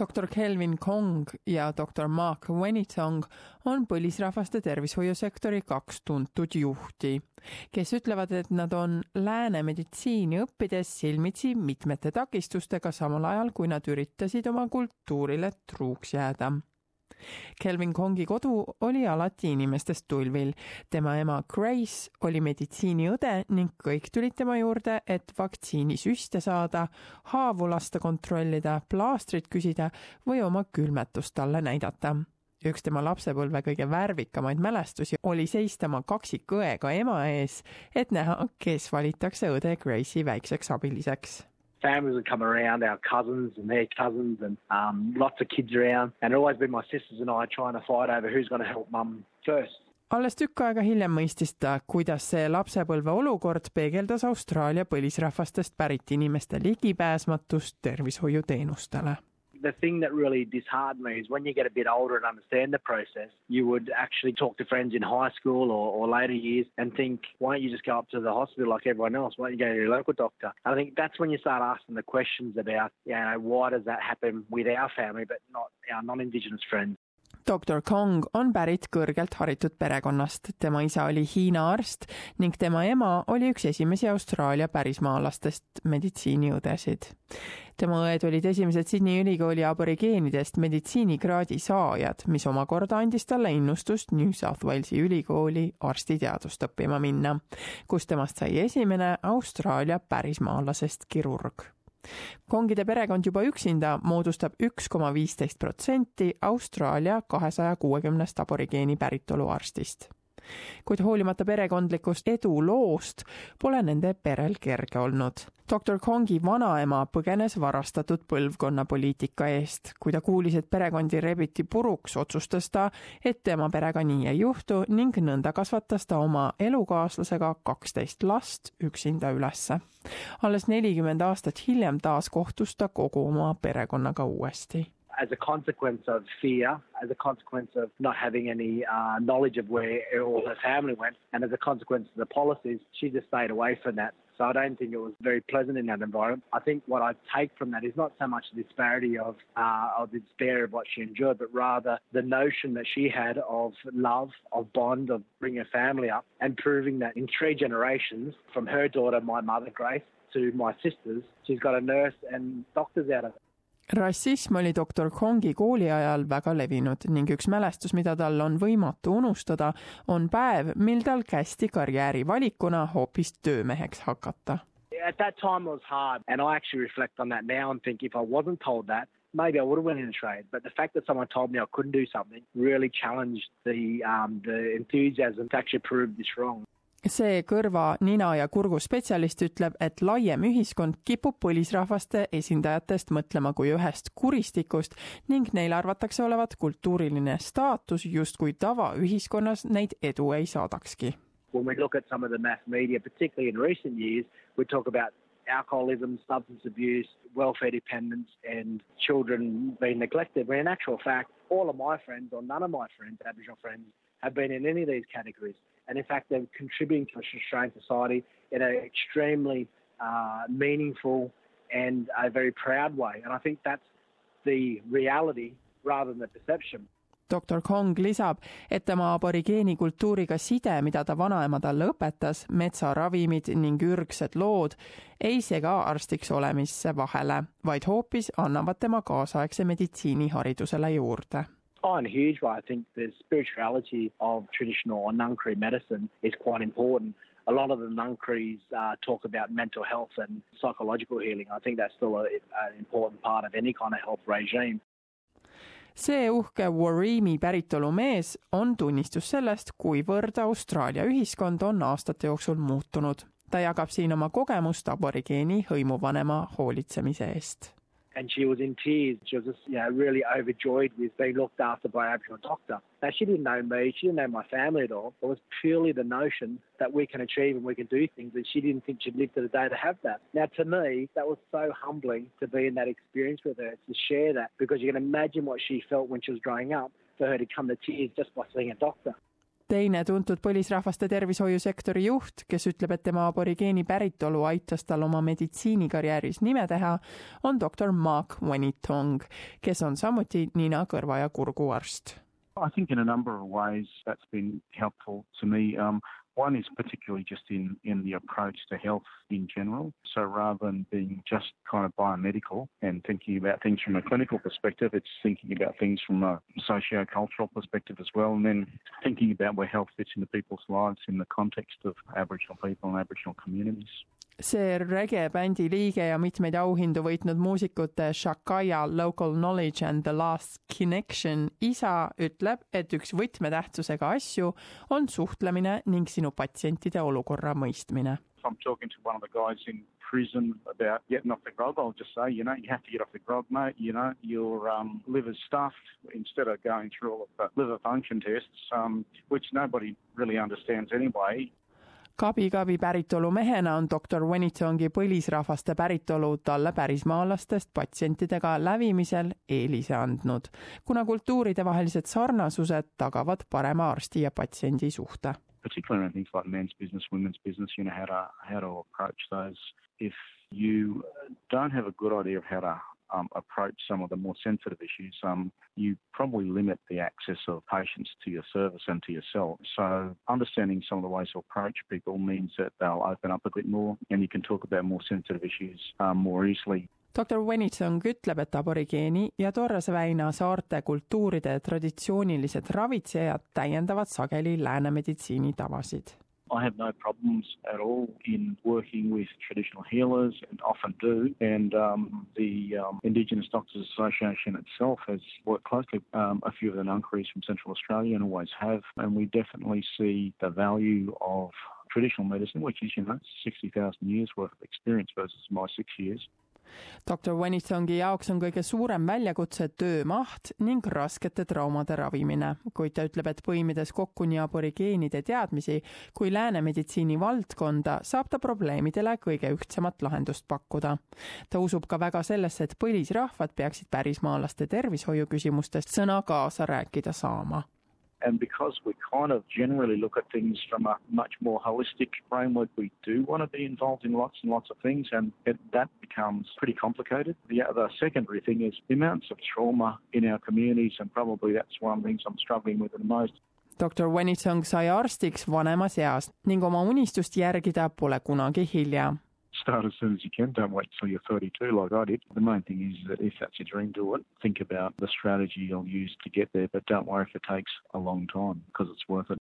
doktor Kelvin Kong ja doktor Mark Wenitong on põlisrahvaste tervishoiusektori kaks tuntud juhti, kes ütlevad, et nad on lääne meditsiini õppides silmitsi mitmete takistustega, samal ajal kui nad üritasid oma kultuurile truuks jääda Kelvin Kongi kodu oli alati inimestest tulvil. tema ema Grace oli meditsiiniõde ning kõik tulid tema juurde, et vaktsiinisüste saada, haavu lasta kontrollida, plaastrit küsida või oma külmetust talle näidata üks tema lapsepõlve kõige värvikamaid mälestusi oli seista oma kaksikõega ema ees, et näha, kes valitakse õde Grace'i väikseks abiliseks families would come around, our cousins and their cousins, and um, lots of kids around. And it always been my sisters and I trying to fight over who's going to help mum first. alles tükk aega hiljem mõistis ta, kuidas see lapsepõlve olukord peegeldas Austraalia põlisrahvastest pärit inimeste ligipääsmatust tervishoiuteenustele the thing that really disheartened me is when you get a bit older and understand the process, you would actually talk to friends in high school or, or later years and think, why don't you just go up to the hospital like everyone else? Why don't you go to your local doctor? And I think that's when you start asking the questions about, you know, why does that happen with our family but not our non-Indigenous friends? Doktor Kong on pärit kõrgelt haritud perekonnast, tema isa oli Hiina arst ning tema ema oli üks esimesi Austraalia pärismaalastest meditsiiniõdesid. tema õed olid esimesed Sydney ülikooli aborigeenidest meditsiinikraadi saajad, mis omakorda andis talle innustust New South Walesi ülikooli arstiteadust õppima minna, kus temast sai esimene Austraalia pärismaalasest kirurg kongide perekond juba üksinda moodustab üks koma viisteist protsenti Austraalia kahesaja kuuekümnest aborigeeni päritolu arstist kuid hoolimata perekondlikust eduloost pole nende perel kerge olnud. doktor Kongi vanaema põgenes varastatud põlvkonna poliitika eest. kui ta kuulis, et perekondi rebiti puruks, otsustas ta, et tema perega nii ei juhtu ning nõnda kasvatas ta oma elukaaslasega kaksteist last üksinda ülesse. alles nelikümmend aastat hiljem taas kohtus ta kogu oma perekonnaga uuesti as a consequence of fear, as a consequence of not having any uh, knowledge of where all her family went, and as a consequence of the policies, she just stayed away from that. So I don't think it was very pleasant in that environment. I think what I take from that is not so much the disparity of uh, of the despair of what she endured, but rather the notion that she had of love, of bond, of bringing a family up, and proving that in three generations, from her daughter, my mother Grace, to my sisters, she's got a nurse and doctors out of it. Rassism oli doktor Kongi kooli ajal väga levinud ning üks mälestus, mida tal on võimatu unustada, on päev, mil tal kästi karjäärivalikuna hoopis töömeheks hakata. At that time it was hard and I actually reflect on that now and think if I wasn't told that, maybe I would have went in a trade. But the fact that someone told me I couldn't do something really challenged the um, the enthusiasm to actually prove this wrong see kõrva, nina ja kurgu spetsialist ütleb, et laiem ühiskond kipub põlisrahvaste esindajatest mõtlema kui ühest kuristikust ning neil arvatakse olevat kultuuriline staatus, justkui tavaühiskonnas neid edu ei saadakski. When we look at some of the mass media, particularly in recent years, we talk about alcoholism, substance abuse, welfare dependence, and children being neglected. When in actual fact, all of my friends, or none of my friends, Aboriginal friends, have been in any of these categories. And in fact, they're contributing to Australian society in an extremely uh, meaningful and a very proud way. And I think that's the reality rather than the perception. doktor Kong lisab, et tema aborigeeni kultuuriga side, mida ta vanaema talle õpetas, metsaravimid ning ürgsed lood, ei sega arstiks olemisse vahele, vaid hoopis annavad tema kaasaegse meditsiiniharidusele juurde Oh, and huge way. I think the spirituality of traditional or Nungkri medicine is quite important. A lot of the Nungkris uh, talk about mental health and psychological healing. I think that's still a, an important part of any kind of health regime. see uhke Warimi päritolu mees on tunnistus sellest, kuivõrd Austraalia ühiskond on aastate jooksul muutunud. ta jagab siin oma kogemust aborigeeni hõimuvanema hoolitsemise eest and she was in tears. She was just, you know, really overjoyed with being looked after by an Aboriginal doctor. Now, she didn't know me. She didn't know my family at all. It was purely the notion that we can achieve and we can do things, and she didn't think she'd live to the day to have that. Now, to me, that was so humbling to be in that experience with her, to share that, because you can imagine what she felt when she was growing up, for her to come to tears just by seeing a doctor. Teine tuntud põlisrahvaste tervishoiusektori juht, kes ütleb, et tema aborigeeni päritolu aitas tal oma meditsiinikarjääris nime teha, on doktor Mark Wenitong, kes on samuti nina, kõrva ja kurguarst. I think in a number of ways that's been helpful to me. Um, One is particularly just in, in the approach to health in general. So rather than being just kind of biomedical and thinking about things from a clinical perspective, it's thinking about things from a socio-cultural perspective as well, and then thinking about where health fits into people's lives in the context of Aboriginal people and Aboriginal communities. See rege bändi liige ja mitmeid auhindu võitnud muusikute Shakaya Local Knowledge and The Last Connection isa ütleb, et üks võtmetähtsusega asju on suhtlemine ning sinu patsientide olukorra mõistmine. I'm talking to one of the guys in prison about getting off the grog, I'll just say, you know, you have to get off the grog, mate. You know, your um, liver's stuffed instead of going through all of the liver function tests, um, which nobody really understands anyway. Kabi-Kabi päritolu mehena on doktor Wenitongi põlisrahvaste päritolu talle pärismaalastest patsientidega lävimisel eelise andnud, kuna kultuuridevahelised sarnasused tagavad parema arsti ja patsiendi suhte. Particularly in things like men's business, women's business, you know how to, how to approach those. If you don't have a good idea of how to um, approach some of the more sensitive issues, um, you probably limit the access of patients to your service and to yourself. So, understanding some of the ways to approach people means that they'll open up a bit more and you can talk about more sensitive issues um, more easily. doktor Wenitsong ütleb, et aborigeeni ja Torrese väina saarte kultuuride traditsioonilised ravitsejad täiendavad sageli lääne meditsiini tavasid I have no problems at all in working with traditional healers and often do. And um, the um, Indigenous Doctors Association itself has worked closely um, a few of the nunkeries from Central Australia and always have. And we definitely see the value of traditional medicine, which is, you know, 60,000 years worth of experience versus my six years. Doktor Wenitsongi jaoks on kõige suurem väljakutse töömaht ning raskete traumade ravimine, kuid ta ütleb, et põimides kokku nii aborigeenide teadmisi kui lääne meditsiini valdkonda, saab ta probleemidele kõige ühtsemat lahendust pakkuda. ta usub ka väga sellesse, et põlisrahvad peaksid pärismaalaste tervishoiu küsimustest sõna kaasa rääkida saama And because we kind of generally look at things from a much more holistic framework, we do want to be involved in lots and lots of things, and it, that becomes pretty complicated. The other secondary thing is the amounts of trauma in our communities, and probably that's one of the things I'm struggling with the most. doktor Wenitsong sai arstiks vanemas eas ning oma unistust järgida pole kunagi hilja start as soon as you can. Don't wait till you're 32 like I did. The main thing is that if that's your dream, do it. Think about the strategy you'll use to get there, but don't worry if it takes a long time because it's worth it.